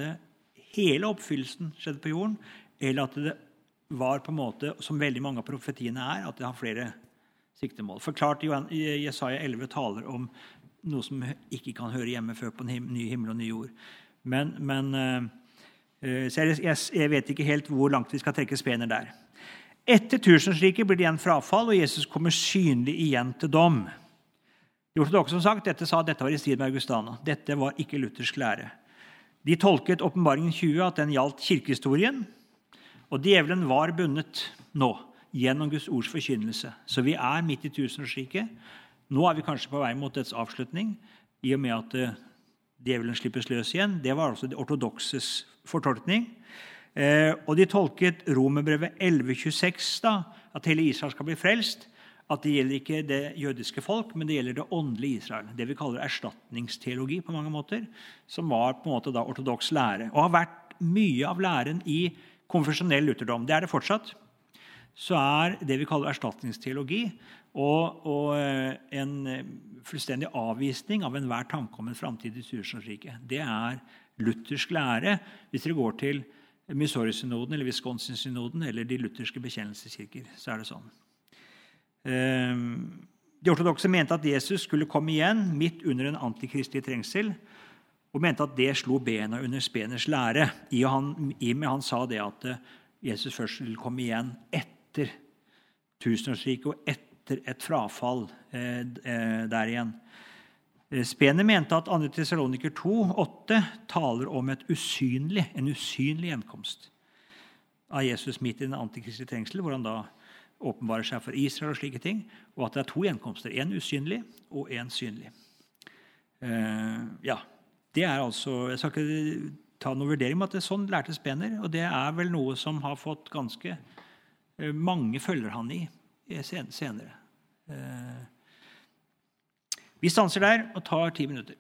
hele oppfyllelsen skjedde på jorden, eller at det var på en måte, som veldig mange av profetiene er, at det har flere siktemål. Forklart Jesaja 11 taler om noe som ikke kan høre hjemme før på en ny himmel og ny jord. Men, men uh, så jeg, vet ikke helt hvor langt vi skal trekke spener der. Etter tusenårsriket blir det igjen frafall, og Jesus kommer synlig igjen til dom. De ortodokse som sagt, dette sa dette var i strid med Augustana. Dette var ikke luthersk lære. De tolket åpenbaringen 20 at den gjaldt kirkehistorien, og djevelen var bundet nå gjennom Guds ords forkynnelse. Så vi er midt i tusenårsriket. Nå er vi kanskje på vei mot dets avslutning, i og med at uh, djevelen slippes løs igjen. Det var altså de ortodokses fortolkning. Eh, og de tolket Romerbrevet 1126, da, at hele Israel skal bli frelst. At det gjelder ikke det jødiske folk, men det gjelder det åndelige Israel. Det vi kaller erstatningsteologi, på mange måter, som var på en måte da ortodoks lære. Og har vært mye av læren i konfesjonell lutherdom. Det er det fortsatt. Så er det vi kaller erstatningsteologi, og, og eh, en eh, fullstendig avvisning av enhver tanke om en framtidig tusenårsrike. Det er luthersk lære hvis dere går til Missouri-synoden eller Wisconsin-synoden eller de lutherske bekjennelseskirker. så er det sånn. Ehm, de ortodokse mente at Jesus skulle komme igjen midt under en antikristelig trengsel. Og mente at det slo bena under Speners lære. I og, med han sa det at eh, Jesus først vil komme igjen etter tusenårsriket og etter et frafall eh, eh, der igjen. Spener mente at 2. Tessaloniker 2,8 taler om usynlig, en usynlig gjenkomst av Jesus midt i den antikristelige trengsel, hvor han da åpenbarer seg for Israel, og slike ting, og at det er to gjenkomster. En usynlig og en synlig. Eh, ja, det er altså, Jeg skal ikke ta noen vurdering om at det er sånn lærte Spener, og det er vel noe som har fått ganske eh, mange følger han i senere. Eh, vi stanser der og tar ti minutter.